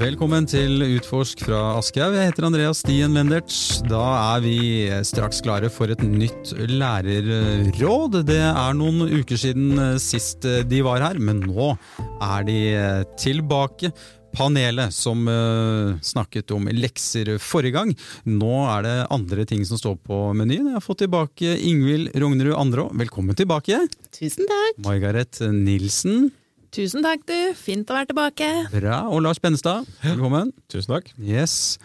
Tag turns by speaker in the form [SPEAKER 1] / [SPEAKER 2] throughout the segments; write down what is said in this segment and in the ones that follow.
[SPEAKER 1] Velkommen til Utforsk fra Aschehoug. Jeg heter Andreas Stien Mendertz. Da er vi straks klare for et nytt lærerråd. Det er noen uker siden eh, sist eh, de var her, men nå er de eh, tilbake. Panelet som uh, snakket om lekser forrige gang. Nå er det andre ting som står på menyen. Jeg har fått tilbake Ingvild Rognerud Andrå. Velkommen tilbake.
[SPEAKER 2] Tusen takk.
[SPEAKER 1] Margaret Nilsen.
[SPEAKER 3] Tusen takk, du. Fint å være tilbake.
[SPEAKER 1] Bra. Og Lars Benstad, Velkommen.
[SPEAKER 4] Tusen takk.
[SPEAKER 1] Yes.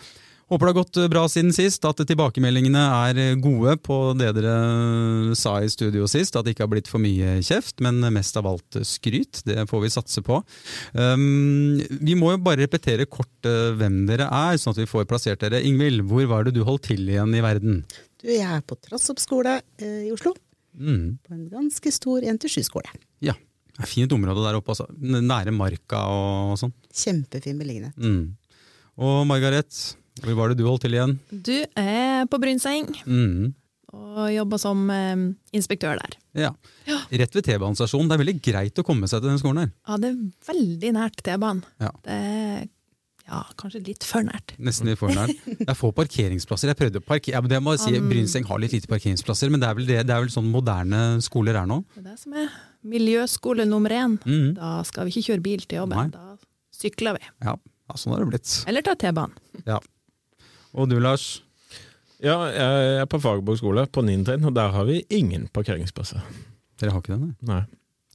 [SPEAKER 1] Håper det har gått bra siden sist, at tilbakemeldingene er gode på det dere sa i studio sist. At det ikke har blitt for mye kjeft, men mest av alt skryt. Det får vi satse på. Um, vi må jo bare repetere kort uh, hvem dere er, sånn at vi får plassert dere. Ingvild, hvor var det du holdt til igjen i verden?
[SPEAKER 2] Du, Jeg er på Trassopp skole uh, i Oslo.
[SPEAKER 1] Mm.
[SPEAKER 2] På en ganske stor 1-7-skole.
[SPEAKER 1] Ja. Det er Fint område der oppe, altså. Nære marka og, sånn.
[SPEAKER 2] Kjempefin beliggenhet.
[SPEAKER 1] Mm. Og Margaret, hvor var det du holdt til igjen?
[SPEAKER 3] Du er på Brynseng
[SPEAKER 1] Mm.
[SPEAKER 3] og jobber som eh, inspektør der.
[SPEAKER 1] Ja. Rett ved T-banestasjonen. Det er veldig greit å komme seg til den skolen her.
[SPEAKER 3] Ja, det er veldig nært T-banen.
[SPEAKER 1] Ja.
[SPEAKER 3] Det er ja, kanskje litt for nært.
[SPEAKER 1] Nesten litt for nært. Det er få parkeringsplasser. Jeg prøvde å parkere, ja, men det må jeg si,
[SPEAKER 3] Um.
[SPEAKER 1] Brynseng har litt lite parkeringsplasser, men det er vel, det, det er vel sånn moderne skoler er nå?
[SPEAKER 3] Det er det som er miljøskole nummer én.
[SPEAKER 1] Mm.
[SPEAKER 3] Da skal vi ikke kjøre bil til jobben.
[SPEAKER 1] Nei.
[SPEAKER 3] Da sykler vi.
[SPEAKER 1] Ja, ja, sånn har det blitt.
[SPEAKER 3] Eller ta T-banen.
[SPEAKER 1] Ja. Og du, Lars?
[SPEAKER 4] Ja, jeg er på Fagerborg skole på 9. trinn, og der har vi ingen parkeringsplasser.
[SPEAKER 1] Dere har ikke den? nei?
[SPEAKER 4] Nei.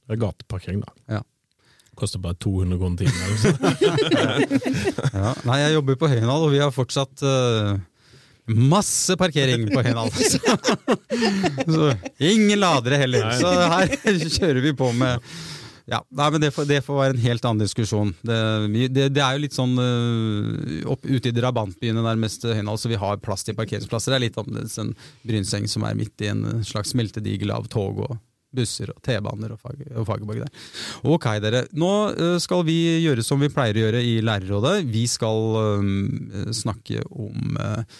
[SPEAKER 4] Det er gateparkering, da.
[SPEAKER 1] Ja.
[SPEAKER 4] Koster bare 200 kroner timen. sånn.
[SPEAKER 1] Ja. Nei, jeg jobber på Høyendal, og vi har fortsatt eh, masse parkering på Høyendal. Så, ingen ladere heller. Så her kjører vi på med ja, nei, men det får, det får være en helt annen diskusjon. Det, det, det er jo litt sånn øh, opp, ute i drabantbyene nærmest Høynal, så vi har plass til parkeringsplasser. Det er litt annerledes enn Brynseng, som er midt i en slags smeltedigel av tog og busser og T-baner og, fag, og Fagerborg der. Ok, dere. Nå skal vi gjøre som vi pleier å gjøre i Lærerrådet. Vi skal um, snakke om øh,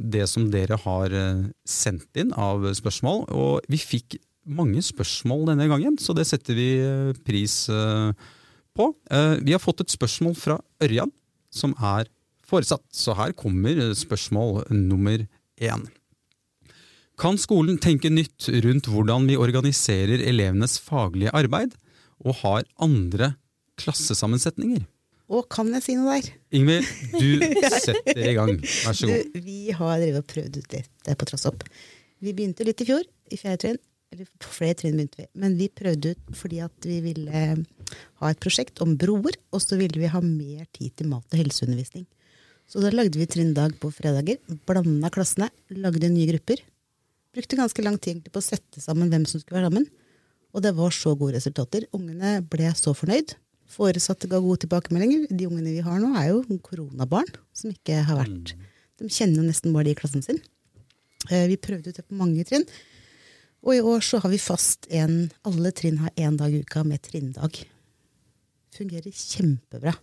[SPEAKER 1] det som dere har øh, sendt inn av spørsmål. Og vi fikk mange spørsmål denne gangen, så det setter vi øh, pris på. Eh, Vi har fått et spørsmål fra Ørjan, som er foresatt. Så her kommer spørsmål nummer én. Kan skolen tenke nytt rundt hvordan vi organiserer elevenes faglige arbeid, og har andre klassesammensetninger?
[SPEAKER 2] Og kan jeg si noe der?
[SPEAKER 1] Ingvild, du setter i gang. Vær så god.
[SPEAKER 2] Du, vi har drevet og prøvd ut dette på Trassopp. Vi begynte litt i fjor, i fjerde trinn. Eller på flere trinn begynte vi. Men vi prøvde ut fordi at vi ville ha et prosjekt om broer, og så ville vi ha mer tid til mat- og helseundervisning. Så da lagde vi trinndag på fredager. Blanda klassene, lagde nye grupper. Brukte ganske lang tid på å sette sammen hvem som skulle være sammen. Og det var så gode resultater. Ungene ble så fornøyd. Foresatte ga gode tilbakemeldinger. De ungene vi har nå, er jo koronabarn som ikke har vært De kjenner jo nesten bare de i klassen sin. Eh, Vi prøvde ut det på mange trinn. Og i år så har vi fast en Alle trinn har én dag i uka med trinndag. Fungerer kjempebra.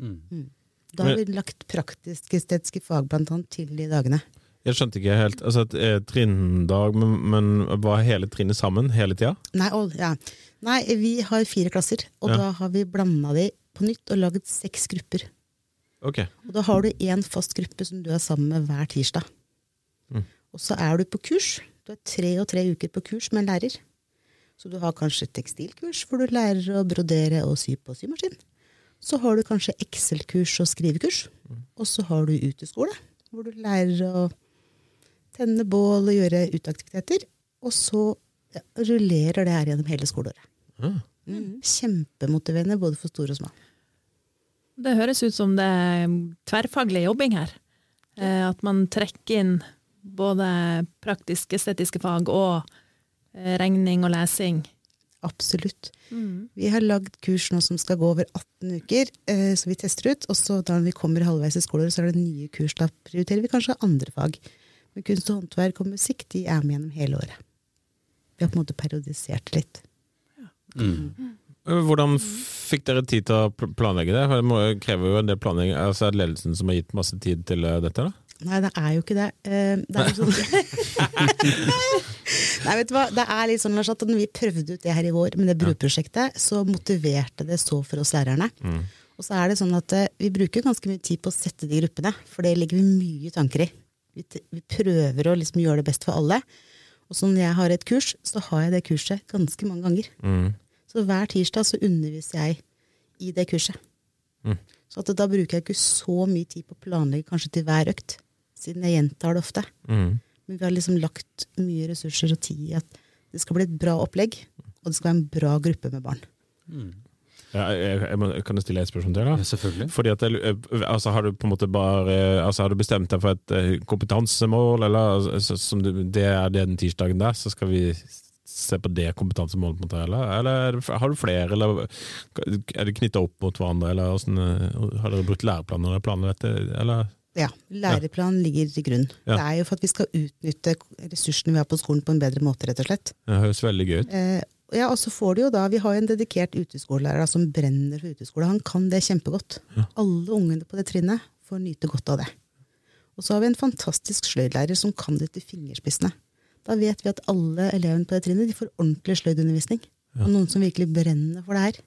[SPEAKER 2] Mm. Da har vi lagt praktisk-estetiske fag blant annet til de dagene.
[SPEAKER 4] Jeg skjønte ikke helt. altså et eh, Trinndag, men, men var hele trinnet sammen hele tida?
[SPEAKER 2] Nei, og, ja. Nei, vi har fire klasser, og
[SPEAKER 4] Ja.
[SPEAKER 2] da har vi blanda de på nytt og laget seks grupper.
[SPEAKER 4] Okay.
[SPEAKER 2] Og da har du én fast gruppe som du er sammen med hver tirsdag.
[SPEAKER 4] Mm.
[SPEAKER 2] Og så er du på kurs. Du er tre og tre uker på kurs med en lærer. Så du har kanskje tekstilkurs hvor du lærer å brodere og sy på symaskin. Så har du kanskje Excel-kurs og skrivekurs. Og så har du uteskole, hvor du lærer å tenne bål og gjøre uteaktiviteter. Og så ja, rullerer det her gjennom hele skoleåret.
[SPEAKER 4] Ah.
[SPEAKER 2] Mm. Kjempemotiverende både for store og små.
[SPEAKER 3] Det høres ut som det er tverrfaglig jobbing her. Eh, At man trekker inn både praktisk-estetiske fag og eh, regning og lesing.
[SPEAKER 2] Absolutt. Vi har lagd kurs nå som skal gå over 18 uker, eh, så vi tester ut. Og så da vi kommer halvveis i skoleåret, så er det nye kurs. Da prioriterer vi kanskje andre fag. Men kunst og håndverk og musikk de er med gjennom hele året. Vi har på en måte periodisert litt.
[SPEAKER 1] Mm.
[SPEAKER 4] Hvordan fikk dere tid til å planlegge det? Det må, krever jo en del planlegging. Altså, er det ledelsen som har gitt masse tid til eh, dette? da?
[SPEAKER 2] Nei, det er jo ikke det. Eh, det er jo sånn Nei, vet du hva? Det er litt sånn Lars, at når vi prøvde ut det her i vår med det bruprosjektet, så motiverte det så for oss lærerne.
[SPEAKER 4] Mm.
[SPEAKER 2] Og så er det sånn at eh, vi bruker ganske mye tid på å sette de gruppene, for det legger vi mye tanker i. Vi, vi prøver å liksom gjøre det best for alle. Og så når jeg har et kurs, så har jeg det kurset ganske mange ganger.
[SPEAKER 4] Mm.
[SPEAKER 2] Så hver tirsdag så underviser jeg i det kurset.
[SPEAKER 4] Mm.
[SPEAKER 2] Så at da bruker jeg ikke så mye tid på å planlegge kanskje til hver økt, siden jeg gjentar det ofte.
[SPEAKER 4] Mm.
[SPEAKER 2] Men vi har liksom lagt mye ressurser og tid i at det skal bli et bra opplegg, og det skal være en bra gruppe med barn.
[SPEAKER 4] Ja, jeg, jeg, må, kan jeg stille et spørsmål til? da?
[SPEAKER 1] Ja, selvfølgelig.
[SPEAKER 4] Fordi at altså Har du på en måte bare altså Har du bestemt deg for et eh, kompetansemål, eller altså, som du, det er den tirsdagen der, så skal vi se på det kompetansemålet? på en måte, Eller, eller er har du flere, eller er det knytta opp mot hverandre? Eller hvordan, eh, Har dere brukt læreplaner eller planer dette? Eller?
[SPEAKER 2] Ja, Læreplanen ligger til grunn.
[SPEAKER 4] Ja.
[SPEAKER 2] Det er jo for at vi skal utnytte ressursene vi har på skolen på en bedre måte, rett og slett.
[SPEAKER 4] Det høres veldig gøy ut.
[SPEAKER 2] Eh, ja, og så får du jo da, Vi har jo en dedikert uteskolelærer da, som brenner for uteskole. Han kan det kjempegodt. Alle ungene på det trinnet får nyte godt av det. Og så har vi en fantastisk sløydlærer som kan det til fingerspissene. Da vet vi at alle elevene på det trinnet de får ordentlig sløydundervisning. Og noen som virkelig brenner for det her.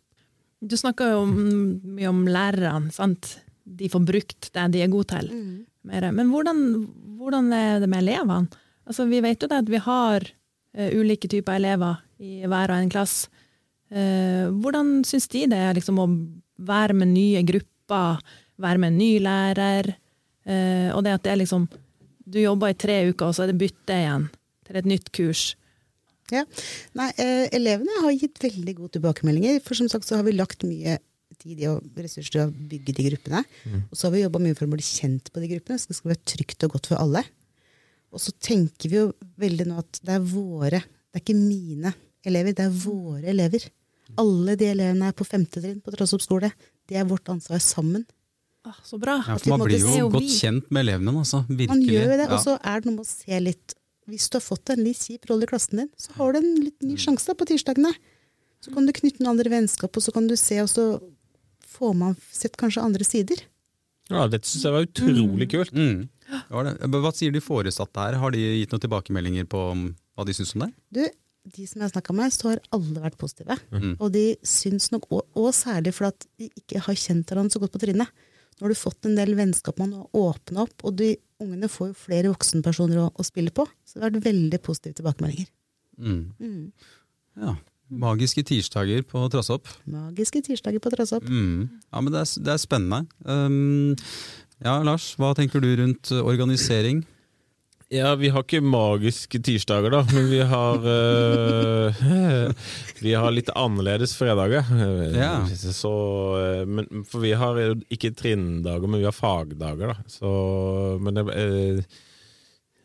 [SPEAKER 3] Du snakker jo mye om lærerne, sant? De får brukt det de er gode til. Mm. Men hvordan, hvordan er det med elevene? Altså, vi vet jo det at vi har ulike typer elever i hver og en klasse. Eh, hvordan syns de det er liksom, å være med nye grupper, være med en ny lærer? Eh, og det at det er liksom Du jobber i tre uker, og så er det bytte igjen til et nytt kurs.
[SPEAKER 2] Ja. Nei, eh, elevene har gitt veldig gode tilbakemeldinger. For som sagt så har vi lagt mye tid og ressurser til å bygge de gruppene. Og så har vi jobba mye for å bli kjent på de gruppene, så det skal være trygt og godt for alle. Og så tenker vi jo veldig nå at det er våre, det er ikke mine elever, det er våre elever. Alle de elevene er på femte trinn på Trassopp skole. Det er vårt ansvar sammen.
[SPEAKER 3] Ah, så bra!
[SPEAKER 1] Ja, for man blir jo
[SPEAKER 3] jo
[SPEAKER 1] godt
[SPEAKER 3] vi.
[SPEAKER 1] kjent med elevene, altså. Virkelig.
[SPEAKER 2] Man gjør jo det,
[SPEAKER 1] Ja.
[SPEAKER 2] og så er det noe med å se litt Hvis du har fått en litt kjip rolle i klassen din, så har du en litt ny sjanse på tirsdagene. Så kan du knytte noen andre vennskap, og så kan du se, og så får man sett kanskje andre sider.
[SPEAKER 4] Ja, Dette syns jeg var utrolig kult.
[SPEAKER 1] Mm. Det. Hva sier de foresatte her? Har de gitt noen tilbakemeldinger på hva de syns om det?
[SPEAKER 2] Du, de som jeg har snakka med, så har alle vært positive.
[SPEAKER 1] Mm.
[SPEAKER 2] Og de syns nok, og, og særlig fordi de ikke har kjent hverandre så godt på trinnet. Nå har du fått en del vennskap man har åpna opp, og de ungene får jo flere voksenpersoner å, å spille på. Så det har vært veldig positive tilbakemeldinger.
[SPEAKER 1] Mm.
[SPEAKER 2] Mm.
[SPEAKER 1] Ja. Magiske tirsdager på Trassopp.
[SPEAKER 2] Magiske tirsdager på Trassopp.
[SPEAKER 1] Mm. Ja, men det er, det er spennende. Um, ja, Lars, hva tenker du rundt uh, organisering?
[SPEAKER 4] Ja, vi har ikke magiske tirsdager, da, men vi har uh, Vi har litt annerledes fredager.
[SPEAKER 1] Ja.
[SPEAKER 4] Så, eh, men, for vi har ikke trinndager, men vi har fagdager, da. Så, men det, uh,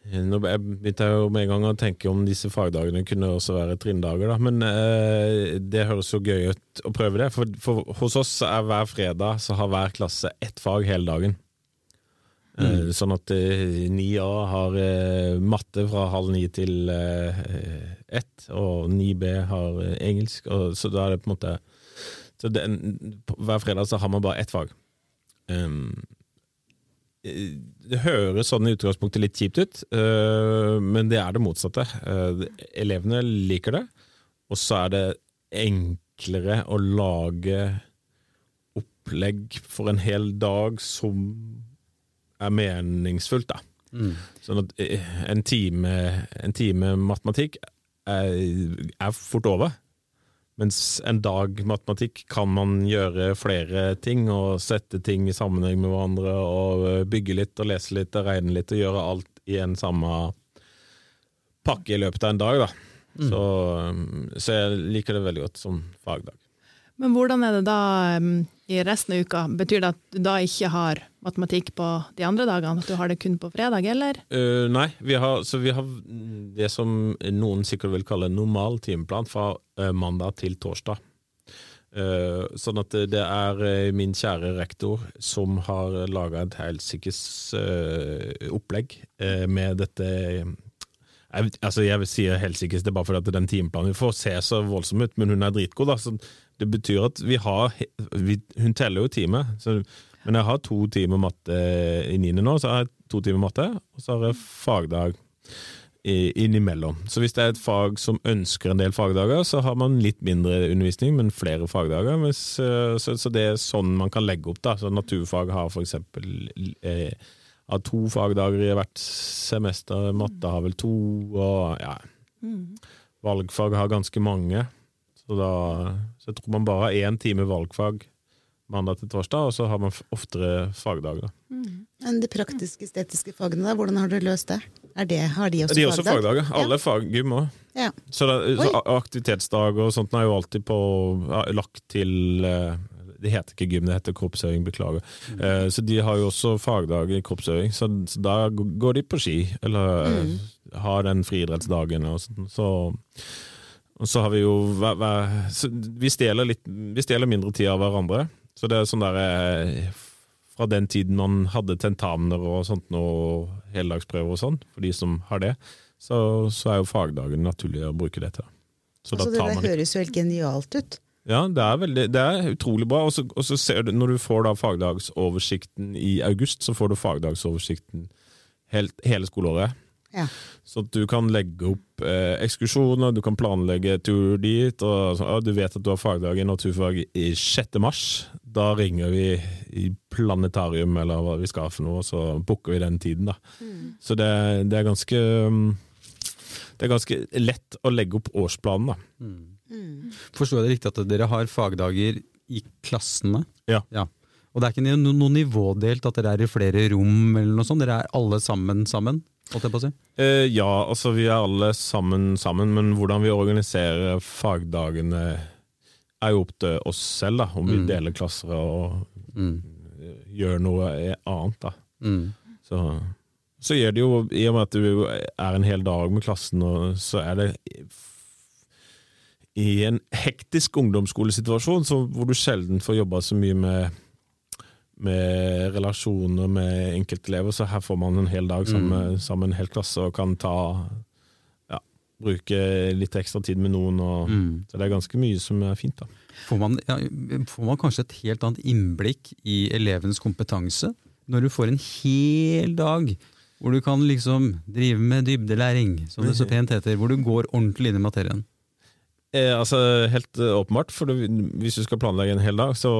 [SPEAKER 4] nå begynte jeg jo med en gang å tenke om disse fagdagene kunne også være trinndager, da. Men eh, det høres jo gøy ut å prøve det. For, for hos oss er hver fredag så har hver klasse ett fag hele dagen. Eh, Sånn at eh, 9A har eh, matte fra halv ni til eh, ett, og 9B har eh, engelsk. Så da er det på en måte så det, Hver fredag så har man bare ett fag. Um, eh, det høres sånn i utgangspunktet litt kjipt ut, uh, men det er det motsatte. Uh, elevene liker det, og så er det enklere å lage opplegg for en hel dag som er meningsfullt, da.
[SPEAKER 1] Mm.
[SPEAKER 4] Sånn at eh, en time, en time matematikk er, er fort over. Mens en dag matematikk kan man gjøre flere ting, og sette ting i sammenheng med hverandre, og eh, bygge litt og lese litt og regne litt, og gjøre alt i en samme pakke i løpet av en dag. Da. Så, um, så jeg liker det veldig godt som fagdag.
[SPEAKER 3] Men hvordan er det da um, i resten av uka? Betyr det at du da ikke har matematikk på de andre dagene? At du har det kun på fredag, eller?
[SPEAKER 4] Uh, nei, vi har, så vi har det som noen sikkert vil kalle normal timeplan fra uh, mandag til torsdag. Uh, sånn at det er min kjære rektor som har laga et helsikes opplegg med dette jeg, altså jeg vil si helsikes, det er bare fordi at den timeplanen vi får se så voldsom ut, men hun er dritgod. da, så Det betyr at vi har vi, Hun teller jo teamet, så, men jeg har to timer matte i niende nå, så har jeg to timer matte, og så har jeg fagdag i- innimellom. Så hvis det er et fag som ønsker en del fagdager, så har man litt mindre undervisning, men flere fagdager. Eh, så, så det er sånn man kan legge opp. da. Så Naturfag har f.eks. Eh, har to fagdager i hvert semester, matte har vel to, og ja, valgfag har ganske mange. Så, da, så jeg tror man bare har én time valgfag mandag til torsdag, og så har man oftere fagdager. da.
[SPEAKER 2] Men de praktiske, estetiske fagene, da, hvordan har dere løst det? Er det har de også
[SPEAKER 4] De er også
[SPEAKER 2] fagdag?
[SPEAKER 4] fagdager. Alle fag, gym òg.
[SPEAKER 2] Ja.
[SPEAKER 4] Så, så aktivitetsdag og sånt er jo alltid på ja, lagt til eh, Det heter ikke gym, det heter kroppsøving, beklager. Eh, så de har jo også fagdag i kroppsøving, så, så da går de på ski, eller eh, har den friidrettsdagen og sånn. Så, og så har vi jo hver, hver, vi, stjeler litt, vi stjeler mindre tid av hverandre. Så det er sånn der eh, Fra den tiden man hadde tentamener og sånt, og heldagsprøver og sånn, for de som har det, så, så er jo fagdagen naturlig å bruke det til. Så
[SPEAKER 2] Altså, det der høres jo helt genialt ut.
[SPEAKER 4] ja, det er, veldig, det er utrolig bra. Og så, og så ser du, når du får da fagdagsoversikten i august, så får du fagdagsoversikten helt, hele skoleåret.
[SPEAKER 2] Ja.
[SPEAKER 4] Så at du kan legge opp eh, ekskursjoner, du kan planlegge tur dit. Og, så, du vet at du har fagdag i naturfag i 6. mars. Da ringer vi i planetarium eller hva vi skal for noe, og så booker vi den tiden. da. Så det, det er ganske Det er ganske lett å legge opp årsplanen. da.
[SPEAKER 1] Forstår jeg det riktig at dere har fagdager i klassene?
[SPEAKER 4] Ja.
[SPEAKER 1] Og det er ikke no noe nivådelt at dere er i flere rom, eller noe sånt? Dere er alle sammen sammen? Si?
[SPEAKER 4] Eh, ja, altså vi er alle sammen sammen, men hvordan vi organiserer fagdagene er jo opp til oss selv, da. Om vi
[SPEAKER 1] Mm.
[SPEAKER 4] deler klasser og
[SPEAKER 1] Mm.
[SPEAKER 4] gjør noe annet, da.
[SPEAKER 1] Mm.
[SPEAKER 4] Så, så gjør det jo, i og med at du er en hel dag med klassen, så er det i en hektisk ungdomsskolesituasjon så, hvor du sjelden får jobba så mye med med relasjoner med enkeltelever, så her får man en hel dag sammen, sammen en hel klasse og kan ta ja, bruke litt ekstra tid med noen. Og,
[SPEAKER 1] Mm.
[SPEAKER 4] Så det er ganske mye som er fint. da.
[SPEAKER 1] Får, man, ja, får man kanskje et helt annet innblikk i elevens kompetanse når du får en hel dag hvor du kan liksom drive med dybdelæring, som det så pent heter, hvor du går ordentlig inn i materien?
[SPEAKER 4] Eh, altså Helt eh, åpenbart, for du, hvis du skal planlegge en hel dag, så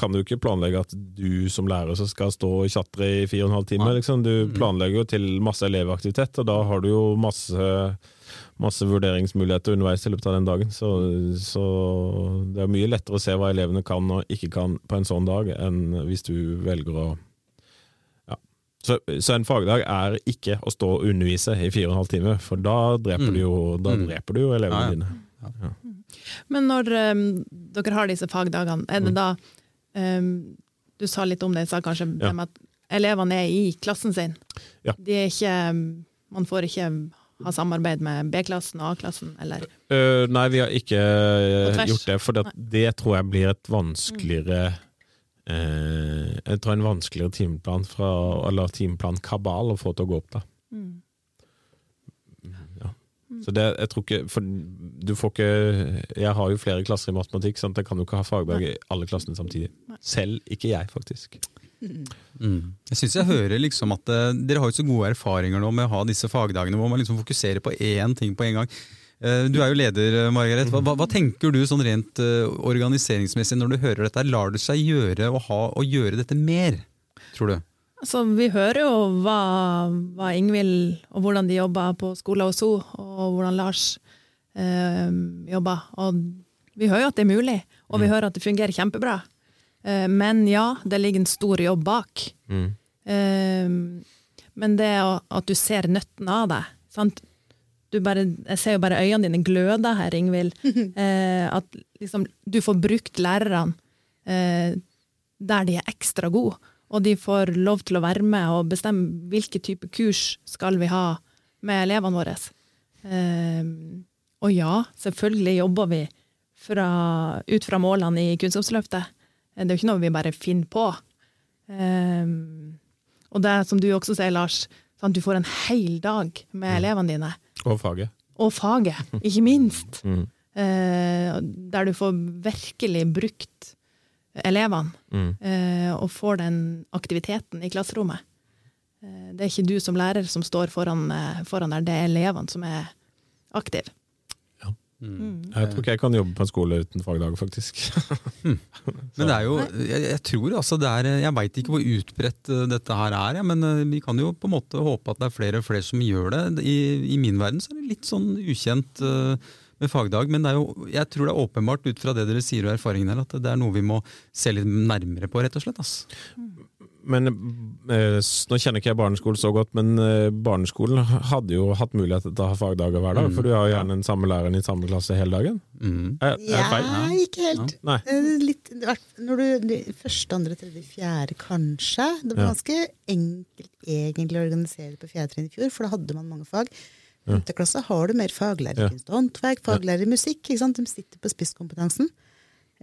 [SPEAKER 4] kan du ikke planlegge at du som lærer så skal stå og tjatre i fire og en halv time. Liksom. Du planlegger jo til masse elevaktivitet, og da har du jo masse, masse vurderingsmuligheter underveis i løpet av den dagen. Så, så det er mye lettere å se hva elevene kan og ikke kan på en sånn dag, enn hvis du velger å ja. Så, så en fagdag er ikke å stå og undervise i fire og en halv time, for da dreper
[SPEAKER 1] Mm.
[SPEAKER 4] du jo, da
[SPEAKER 1] Mm.
[SPEAKER 4] dreper du jo elevene
[SPEAKER 1] Ja, ja.
[SPEAKER 4] dine.
[SPEAKER 3] Men når um, dere har disse fagdagene, er det
[SPEAKER 4] Mm.
[SPEAKER 3] da um, Du sa litt om det, sa kanskje
[SPEAKER 4] Ja.
[SPEAKER 3] at elevene er i klassen sin.
[SPEAKER 4] Ja.
[SPEAKER 3] Ikke, um, man får ikke ha samarbeid med B-klassen og A-klassen, eller
[SPEAKER 4] Uh, nei, vi har ikke
[SPEAKER 3] tvers?
[SPEAKER 4] gjort det, for det, det tror jeg blir et vanskeligere eh, Jeg tror en vanskeligere timeplan fra, eller timeplan-kabal å få til å gå opp, da.
[SPEAKER 3] Mm.
[SPEAKER 4] Så det, jeg tror ikke For du får ikke Jeg har jo flere klasser i matematikk, sant? jeg kan jo ikke ha fagbrev i alle klassene samtidig. Selv ikke jeg, faktisk.
[SPEAKER 1] Mm. Jeg syns jeg hører liksom at eh, dere har jo så gode erfaringer nå med å ha disse fagdagene hvor man liksom fokuserer på én ting på en gang. Eh, Du er jo leder, eh, Margaret. Hva, hva, tenker du sånn rent organiseringsmessig når du hører dette? Lar det seg gjøre å, ha, å gjøre dette mer, tror du?
[SPEAKER 3] Altså, vi hører jo hva, hva Ingvild og hvordan de jobber på skole og SO, og hvordan Lars eh, jobber. Og vi hører jo at det er mulig, og vi hører at det fungerer kjempebra. Eh, men ja, det ligger en stor jobb bak.
[SPEAKER 4] Mm.
[SPEAKER 3] Eh, men det at du ser nøtten av det sant? Du bare, Jeg ser jo bare øynene dine gløde her, Ingvild. Eh, at liksom, du får brukt lærerne eh, der de er ekstra gode. Og de får lov til å være med og bestemme hvilke type kurs skal vi ha med elevene våre. Eh, og ja, selvfølgelig jobber vi fra, ut fra målene i Kunnskapsløftet. Det er jo ikke noe vi bare finner på. Um, og det som du også sier, Lars, at du får en hel dag med elevene dine.
[SPEAKER 4] Og faget.
[SPEAKER 3] Og faget, ikke minst.
[SPEAKER 4] Mm.
[SPEAKER 3] Eh, der du får virkelig brukt elevene,
[SPEAKER 4] Mm.
[SPEAKER 3] eh, og får den aktiviteten i klasserommet. Eh, Det er ikke du som lærer som står foran, eh, foran der, det er elevene som er aktive.
[SPEAKER 1] Mm.
[SPEAKER 4] Jeg tror ikke jeg kan jobbe på en skole uten fagdager, faktisk.
[SPEAKER 1] Men det er jo, jeg, jeg tror altså det er Jeg veit ikke hvor utbredt dette her er, ja, men vi kan jo på en måte håpe at det er flere og flere som gjør det. I, i min verden så er det litt sånn ukjent eh, med fagdag, men det er jo, jeg tror det er åpenbart ut fra det dere sier og erfaringen her, at det er noe vi må se litt nærmere på, rett og slett. ass.
[SPEAKER 4] Men eh, Nå kjenner ikke jeg barneskolen så godt, men eh, barneskolen hadde jo hatt mulighet til å ha fagdager hver dag.
[SPEAKER 1] Mm.
[SPEAKER 4] For du har jo gjerne den samme læreren i samme klasse hele dagen.
[SPEAKER 1] Mm.
[SPEAKER 4] Er, er
[SPEAKER 2] Ja, ikke helt.
[SPEAKER 4] Nei.
[SPEAKER 2] Eh, Litt, når du, første, andre, tredje, fjerde, kanskje. Det var
[SPEAKER 4] Ja.
[SPEAKER 2] ganske enkelt egentlig å organisere på fjerde trinn i fjor, for da hadde man mange fag. Femte klasse har du mer faglærer i kunst og håndverk, faglærer i musikk. Ikke sant? De sitter på spisskompetansen.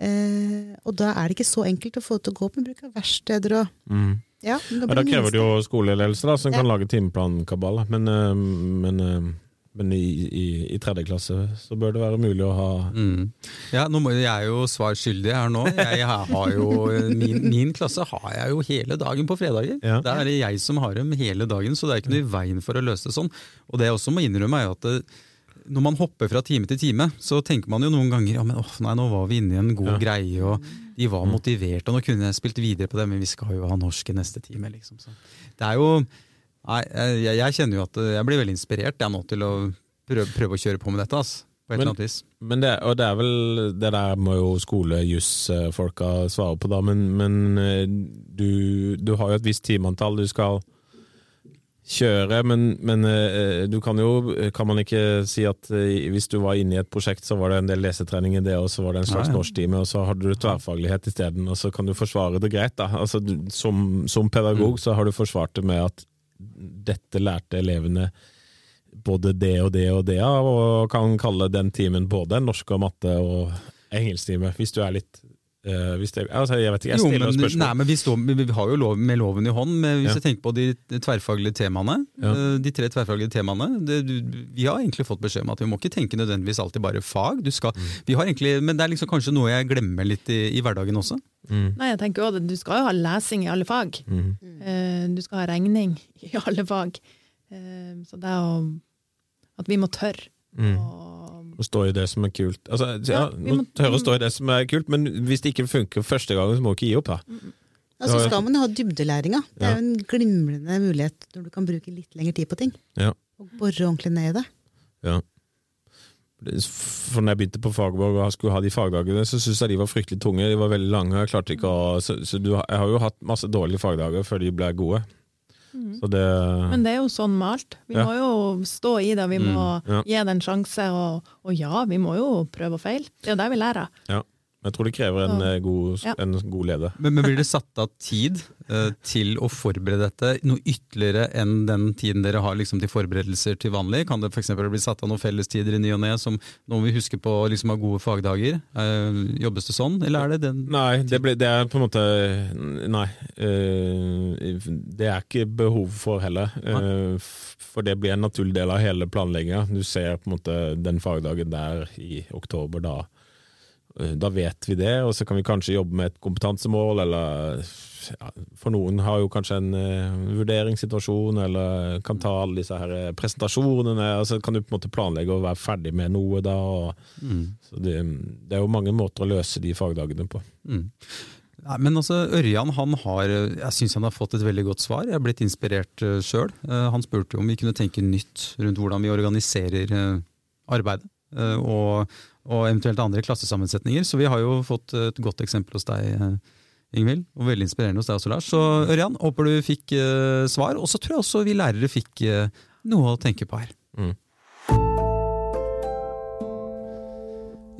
[SPEAKER 2] Eh, og da er det ikke så enkelt å få det til å gå opp med bruk av verksteder og
[SPEAKER 4] Mm.
[SPEAKER 2] ja, blir
[SPEAKER 4] da krever det jo skoleledelse da, som kan lage timeplankabal. Men, eh, men, eh, men i, i, i tredje klasse så bør det være mulig å ha
[SPEAKER 1] Mm. Ja, må jeg er jo svar skyldig her nå. Jeg har jo, min, min klasse har jeg jo hele dagen på fredager.
[SPEAKER 4] Ja.
[SPEAKER 1] Det er jeg som har dem hele dagen, så det er ikke noe i veien for å løse det sånn. Og det jeg også må innrømme er at det, når man hopper fra time til time, så tenker man jo noen ganger ja, men åh, nei, nå var vi inne i en god
[SPEAKER 4] Ja.
[SPEAKER 1] greie, og de var motiverte, og nå kunne jeg spilt videre på det, men vi skal jo ha norsk i neste time. Liksom. Så det er jo Nei, jeg, jeg kjenner jo at jeg blir veldig inspirert jeg nå til å prøve, prøve å kjøre på med dette. ass, på et
[SPEAKER 4] Men-
[SPEAKER 1] eller annet vis.
[SPEAKER 4] Men det, og det er vel Det der må jo skole-juss-folka svare på, da. Men, men eh, du, du har jo et visst timeantall du skal kjøre, men, men eh, du kan jo Kan man ikke si at eh, hvis du var inne i et prosjekt, så var det en del lesetrening i det, og så var det en slags norsktime, og så hadde du tverrfaglighet isteden, og så kan du forsvare det greit, da. Altså, du, som, som pedagog så har du forsvart det med at dette lærte elevene både det og det og det av, og kan kalle den timen både norsk og matte og engelsktime, hvis du er litt eh, hvis det, altså, Jeg vet ikke, jeg
[SPEAKER 1] Jo,
[SPEAKER 4] stiller
[SPEAKER 1] men,
[SPEAKER 4] spørsmål.
[SPEAKER 1] nei, men vi, står, vi vi har jo lov, med loven i hånd. Men hvis
[SPEAKER 4] Ja.
[SPEAKER 1] jeg tenker på de tverrfaglige temaene,
[SPEAKER 4] Ja.
[SPEAKER 1] uh, de tre tverrfaglige temaene det, du, Vi har egentlig fått beskjed om at vi må ikke tenke nødvendigvis alltid bare fag. Du skal,
[SPEAKER 4] Mm.
[SPEAKER 1] vi har egentlig, men det er liksom kanskje noe jeg glemmer litt i, i hverdagen også.
[SPEAKER 4] Mm,
[SPEAKER 3] Nei, jeg tenker også, Du skal jo ha lesing i alle fag.
[SPEAKER 4] mm.
[SPEAKER 3] Uh, Du skal ha regning i alle fag. Eh, Så det er jo At vi må tørre
[SPEAKER 4] Mm.
[SPEAKER 3] Å
[SPEAKER 4] stå i det som er kult. Altså, ja,
[SPEAKER 3] Ja,
[SPEAKER 4] nå tørre å stå i det som er kult, men hvis det ikke funker første gangen, så må du ikke gi opp, da.
[SPEAKER 2] Og så skal man jo ha dybdelæringa. Det er jo en glimrende mulighet når du kan bruke litt lengre tid på ting.
[SPEAKER 4] Ja.
[SPEAKER 2] Og bore ordentlig ned i det.
[SPEAKER 4] Ja. For når jeg begynte på Fagerborg og skulle ha de fagdagene, så syntes jeg de var fryktelig tunge. De var veldig lange. Jeg klarte ikke å, så så du, jeg har jo hatt masse dårlige fagdager før de ble gode. Så det
[SPEAKER 3] Men det er jo sånn med alt. Vi
[SPEAKER 4] Ja.
[SPEAKER 3] må jo stå i det, vi må
[SPEAKER 4] ja.
[SPEAKER 3] gi det en sjanse. Og, og ja, vi må jo prøve og feile. Det er jo det vi lærer.
[SPEAKER 4] Ja. Jeg tror det krever en,
[SPEAKER 3] Så-
[SPEAKER 4] eh, god,
[SPEAKER 3] Ja.
[SPEAKER 4] en god leder.
[SPEAKER 1] Men, men blir det satt av tid uh, til å forberede dette noe ytterligere enn den tiden dere har liksom, til forberedelser til vanlig? Kan det f.eks. bli satt av noen fellestider i ny og ne som nå må vi huske på å liksom, ha gode fagdager? Uh, jobbes det sånn, eller er det den
[SPEAKER 4] Nei, det, ble, det er på en måte Nei. Uh, det er ikke behov for heller. For det blir en naturlig del av hele planlegginga. Du ser på en måte den fagdagen der i oktober, da. Eh, Da vet vi det, og så kan vi kanskje jobbe med et kompetansemål, eller ja, For noen har jo kanskje en uh, vurderingssituasjon, eller kan ta alle disse her eh, presentasjonene. og Så kan du på en måte planlegge å være ferdig med noe da. Og, så det, det er jo mange måter å løse de fagdagene på.
[SPEAKER 1] Mm. Nei, men altså, Ørjan han har, jeg syns han har fått et veldig godt svar. Jeg er blitt inspirert sjøl. han spurte om vi kunne tenke nytt rundt hvordan vi organiserer arbeidet. Eh, og, og eventuelt andre klassesammensetninger. Så vi har jo fått et godt eksempel hos deg, eh, Ingvild. Og veldig inspirerende hos deg også, Lars. Så Ørjan, håper du fikk eh, svar. Og så tror jeg også vi lærere fikk noe å tenke på her.
[SPEAKER 4] Mm.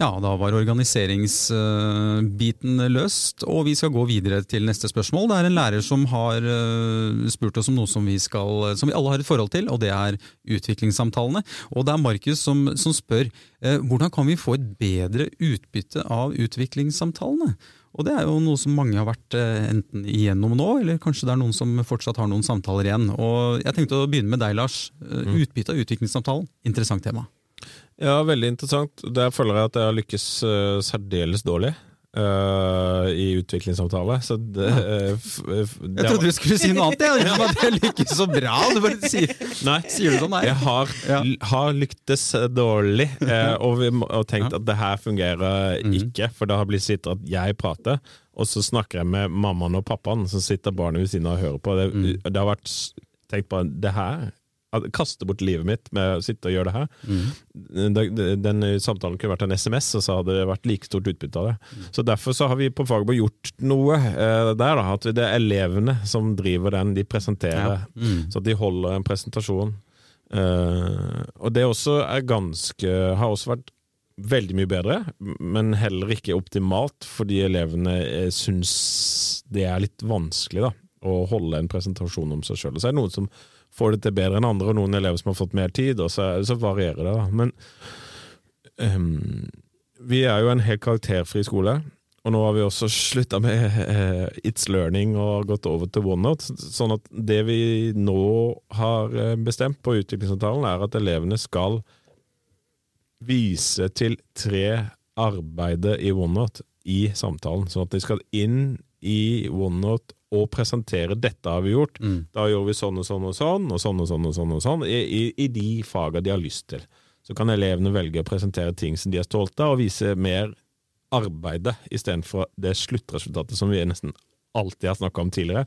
[SPEAKER 1] Ja, da var organiseringsbiten løst, og vi skal gå videre til neste spørsmål. Det er en lærer som har eh, spurt oss om noe som vi, skal, som vi alle har et forhold til, og det er utviklingssamtalene. Og det er Markus som, som spør eh, hvordan kan vi få et bedre utbytte av utviklingssamtalene? Og det er jo noe som mange har vært eh, enten igjennom nå, eller kanskje det er noen som fortsatt har noen samtaler igjen. Og jeg tenkte å begynne med deg, Lars. Eh, Utbytte av utviklingssamtalen, interessant tema.
[SPEAKER 4] Ja, veldig interessant. Der føler jeg at jeg har lykkes uh, særdeles dårlig. Uh, i utviklingsavtale. Så det, eh, f, f, det
[SPEAKER 1] Jeg trodde du skulle si noe annet, jeg. at jeg lykkes så bra. Du bare sier,
[SPEAKER 4] Nei.
[SPEAKER 1] sier du sånn, nei.
[SPEAKER 4] Jeg har,
[SPEAKER 1] Ja.
[SPEAKER 4] har lyktes dårlig uh, og, vi, og tenkt at det her fungerer
[SPEAKER 1] mm.
[SPEAKER 4] ikke. For det har blitt sitter at jeg prater, og så snakker jeg med mammaen og pappaen, så sitter barnet ved siden av og hører på. Det,
[SPEAKER 1] mm.
[SPEAKER 4] det har vært tenkt på det her Kaste bort livet mitt med å sitte og gjøre det her.
[SPEAKER 1] Mm.
[SPEAKER 4] Den, den samtalen kunne vært en SMS, og så hadde det vært like stort utbytte av det. Så Derfor så har vi på Fagerborg gjort noe eh, der. da, At det er elevene som driver den. De presenterer.
[SPEAKER 1] Ja. Mm.
[SPEAKER 4] Så de holder en presentasjon. Eh, og det også er ganske Har også vært veldig mye bedre, men heller ikke optimalt, fordi elevene eh, syns det er litt vanskelig da, å holde en presentasjon om seg sjøl. Så er det noen som får det til bedre enn andre, og noen elever som har fått mer tid, og så, så varierer det. da. Men um, vi er jo en helt karakterfri skole. Og nå har vi også slutta med uh, It's Learning og gått over til OneNote. Sånn at det vi nå har eh, bestemt på utviklingsavtalen, er at elevene skal vise til tre arbeider i OneNote i samtalen. Sånn at de skal inn i OneNote og presentere 'dette har vi gjort'.
[SPEAKER 1] Mm.
[SPEAKER 4] Da gjør vi sånn og sånn og sånn, og sånn og sånn og sånn, og sånn i, i, i de faga de har lyst til. Så kan elevene velge å presentere ting som de er stolte av, og vise mer arbeidet istedenfor det sluttresultatet som vi nesten alltid har snakka om tidligere.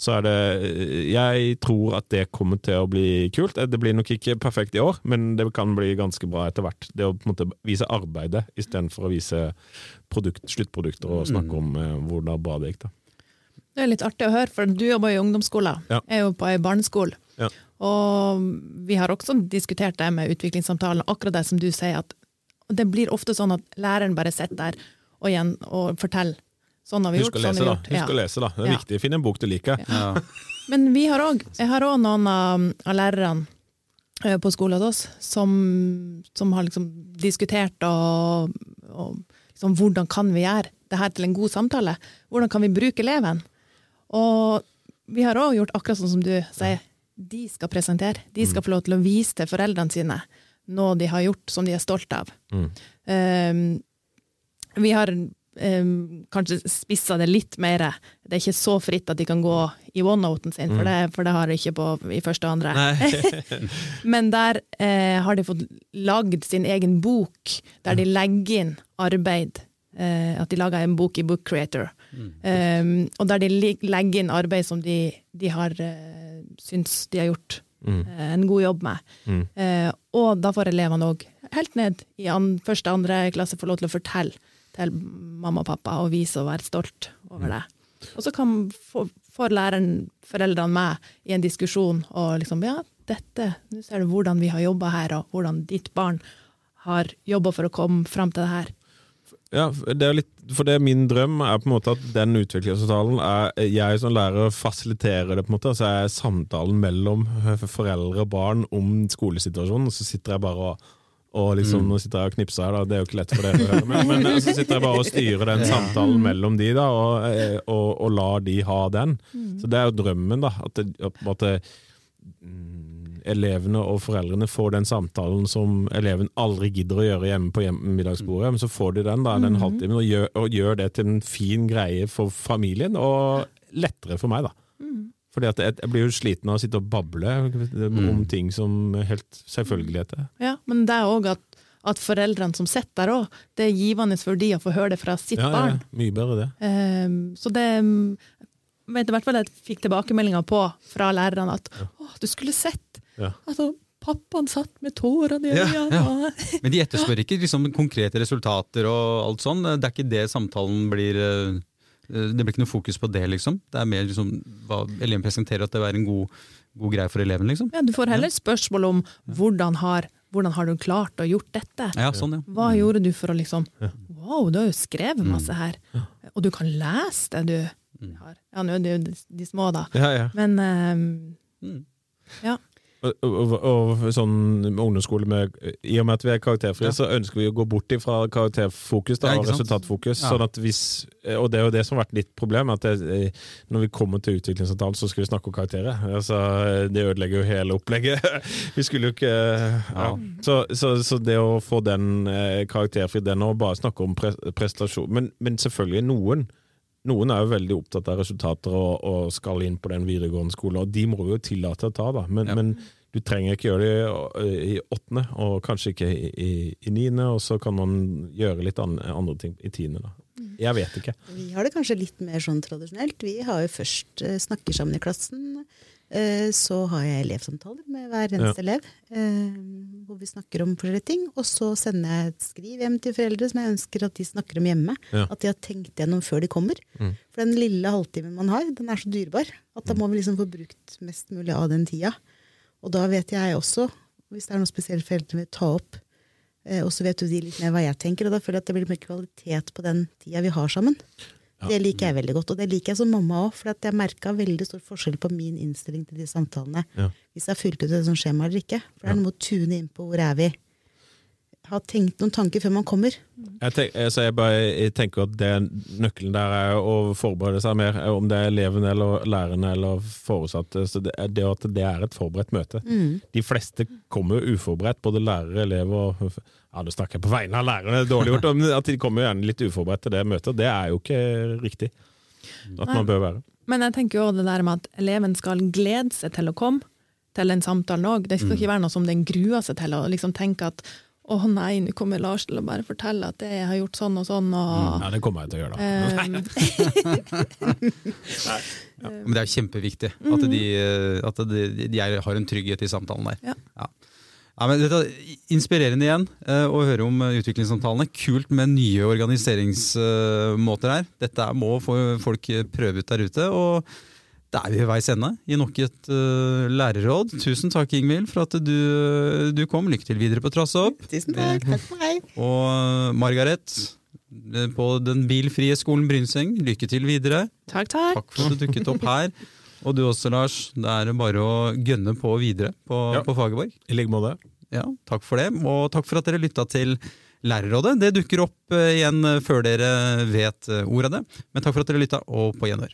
[SPEAKER 4] Så er det Jeg tror at det kommer til å bli kult. Det blir nok ikke perfekt i år, men det kan bli ganske bra etter hvert. Det å på en måte vise arbeidet istedenfor å vise produkt, sluttprodukter og snakke om eh, hvordan bra det gikk. da.
[SPEAKER 3] Det er litt artig å høre, for du jobber i ungdomsskolen.
[SPEAKER 4] Ja.
[SPEAKER 3] Jeg er jo på ei barneskole.
[SPEAKER 4] Ja.
[SPEAKER 3] Og vi har også diskutert det med utviklingssamtalen, akkurat det som du sier, at det blir ofte sånn at læreren bare sitter der og, igjen, og forteller. Sånn har vi
[SPEAKER 4] Husk
[SPEAKER 3] gjort,
[SPEAKER 4] Lese,
[SPEAKER 3] sånn har vi gjort.
[SPEAKER 4] Husk
[SPEAKER 3] Ja.
[SPEAKER 4] å lese, da. Det er viktig. Finn en bok du liker.
[SPEAKER 1] Ja.
[SPEAKER 3] Men vi har også, jeg har òg noen av, av lærerne eh, på skolen hos oss som, som har liksom diskutert og, og liksom, hvordan kan vi gjøre det her til en god samtale? Hvordan kan vi bruke eleven? Og vi har òg gjort akkurat sånn som du sier. De skal presentere. De skal få lov til å vise til foreldrene sine noe de har gjort som de er stolt av.
[SPEAKER 4] Mm.
[SPEAKER 3] Um, vi har um, kanskje spissa det litt mer. Det er ikke så fritt at de kan gå i one-noten sin, for, det, for det har de ikke på i første og andre. Men der uh, har de fått lagd sin egen bok, der de legger inn arbeid. Uh, at de lager en bok i Book Creator. Um, og der de legger inn arbeid som de, de har uh, syns de har gjort
[SPEAKER 4] Mm.
[SPEAKER 3] eh, en god jobb med.
[SPEAKER 4] Mm.
[SPEAKER 3] Uh, og da får elevene òg, helt ned i an, første andre klasse, få lov til å fortelle til mamma og pappa og vise og være stolt over det. Og så kan få, får læreren foreldrene med i en diskusjon og liksom ja, dette, nå ser du hvordan vi har jobba her, og hvordan ditt barn har jobba for å komme fram til det her.
[SPEAKER 4] Ja, det er litt, for det er min drøm er på en måte at den utviklingsavtalen er jeg som lærer fasiliterer det, på en måte, altså er samtalen mellom foreldre og barn om skolesituasjonen, og så sitter jeg bare og og liksom, Nå sitter jeg og knipser her, da. det er jo ikke lett for dere å høre, men, men så sitter jeg bare og styrer den samtalen mellom de, da, og, eh, og, og lar de ha den. Så det er jo drømmen, da. At, det, at, måte, mm, elevene og foreldrene får den samtalen som eleven aldri gidder å gjøre hjemme på middagsbordet, men så får de den da, den halvtimen, og gjør, og gjør det til en fin greie for familien, og lettere for meg, da. Fordi at jeg, jeg blir jo sliten av å sitte og bable om ting som er helt selvfølgeligheter.
[SPEAKER 3] Ja, men det er òg at, at foreldrene som sitter der òg, det er givende for de å få høre det fra sitt
[SPEAKER 4] Ja, ja, mye bedre det.
[SPEAKER 3] Um, så det mm, vet i hvert fall jeg fikk tilbakemeldinger på fra lærerne at å, du skulle sett
[SPEAKER 4] Ja.
[SPEAKER 3] altså, pappaen satt med tårene i øynene.
[SPEAKER 1] ja. Men de etterspør ikke liksom, konkrete resultater og alt sånn. Det er ikke det samtalen blir eh, Det blir ikke noe fokus på det, liksom. Det er mer liksom, hva eleven presenterer, at det er en god, god greie for eleven, liksom.
[SPEAKER 3] Ja, du får heller spørsmål om hvordan har, hvordan har du klart å gjort dette?
[SPEAKER 1] Ja, sånn, ja.
[SPEAKER 3] Hva gjorde du for å liksom Wow, du har jo skrevet masse her. Og du kan lese det du har. Ja, nå er det jo de, små, da.
[SPEAKER 4] Ja, ja.
[SPEAKER 3] Men
[SPEAKER 1] Mm.
[SPEAKER 3] ja.
[SPEAKER 4] Og, og, og sånn ungdomsskole med, I og med at vi er karakterfrie,
[SPEAKER 1] Ja.
[SPEAKER 4] så ønsker vi å gå bort fra karakterfokus da, og resultatfokus.
[SPEAKER 1] Ja.
[SPEAKER 4] Sånn at hvis, og det er jo det som har vært litt problem, at det, eh, når vi kommer til utviklingsavtalen, så skal vi snakke om karakterer. Altså, det ødelegger jo hele opplegget. Vi skulle jo ikke ja. så, så, så det å få den eh, karakterfri, den å bare snakke om pre prestasjon men, men selvfølgelig noen. Noen er jo veldig opptatt av resultater og, og skal inn på den videregående skolen, og de må jo tillate å ta, da. Men,
[SPEAKER 1] Ja.
[SPEAKER 4] men du trenger ikke gjøre det i, i åttende, og kanskje ikke i, i, i niende, og så kan man gjøre litt an, andre ting i tiende. Da. Jeg vet ikke.
[SPEAKER 2] Vi har det kanskje litt mer sånn tradisjonelt. Vi har jo først eh, snakker sammen i klassen. Eh, så har jeg elevsamtaler med hver eneste elev, eh, hvor vi snakker om forskjellige ting. Og så sender jeg et skriv hjem til foreldre som jeg ønsker at de snakker om hjemme.
[SPEAKER 4] Ja.
[SPEAKER 2] At de har tenkt gjennom før de kommer.
[SPEAKER 4] Mm.
[SPEAKER 2] For den lille halvtimen man har, den er så dyrebar at da må vi liksom få brukt mest mulig av den tida. Og da vet jeg også, hvis det er noe spesielt foreldre vil ta opp, eh, og så vet jo de litt mer hva jeg tenker, og da føler jeg at det blir mer kvalitet på den tida vi har sammen. Det liker jeg veldig godt, og det liker jeg som mamma òg, for at jeg merka veldig stor forskjell på min innstilling til de samtalene.
[SPEAKER 4] Ja.
[SPEAKER 2] Hvis jeg har fylt ut et sånt skjema eller ikke. For det er noe å tune inn på hvor er vi. Ha tenkt noen tanker før man kommer.
[SPEAKER 4] Jeg, tenk, altså jeg, bare, jeg tenker at det, nøkkelen der er å forberede seg mer, om det er eleven eller læreren eller foresatte. Så det, er det at det er et forberedt møte. De fleste kommer jo uforberedt, både lærere, elever og ja, Nå snakker jeg på vegne av lærerne, det er dårlig gjort, men at de kommer gjerne litt uforberedt til det møtet. Det er jo ikke riktig. At
[SPEAKER 3] Nei.
[SPEAKER 4] man bør være.
[SPEAKER 3] Men jeg tenker jo det der med at eleven skal glede seg til å komme til den samtalen òg. Det skal ikke være noe som den gruer seg til, å liksom tenke at å nei, nå kommer Lars til å bare fortelle at jeg har gjort sånn og sånn, og
[SPEAKER 4] Ja, det kommer jeg til å gjøre, da.
[SPEAKER 3] eh,
[SPEAKER 1] Men det er kjempeviktig at, de, at de, de har en trygghet i samtalen der.
[SPEAKER 3] Ja.
[SPEAKER 1] Ja. Ja, men dette er Inspirerende igjen eh, å høre om eh, utviklingssamtalene. Kult med nye organiseringsmåter her. Dette må folk prøve ut der ute. og da er vi ved veis ende i nok et uh, lærerråd. Tusen takk, Ingvild, for at du, du kom. Lykke til videre på Trass opp.
[SPEAKER 2] Tusen takk. Takk for meg.
[SPEAKER 1] Og uh, Margaret eh, på Den bilfrie skolen Brynseng, lykke til videre.
[SPEAKER 3] takk, takk.
[SPEAKER 1] Takk for at du dukket opp her. Og du også, Lars. Det er bare å gønne på videre på,
[SPEAKER 4] Ja.
[SPEAKER 1] på Fagerborg.
[SPEAKER 4] I like måte.
[SPEAKER 1] Ja, takk for det. Og takk for at dere lytta til Lærerrådet. Det dukker opp eh, igjen før dere vet eh, ordet av det. Men takk for at dere lytta, og på gjenhør.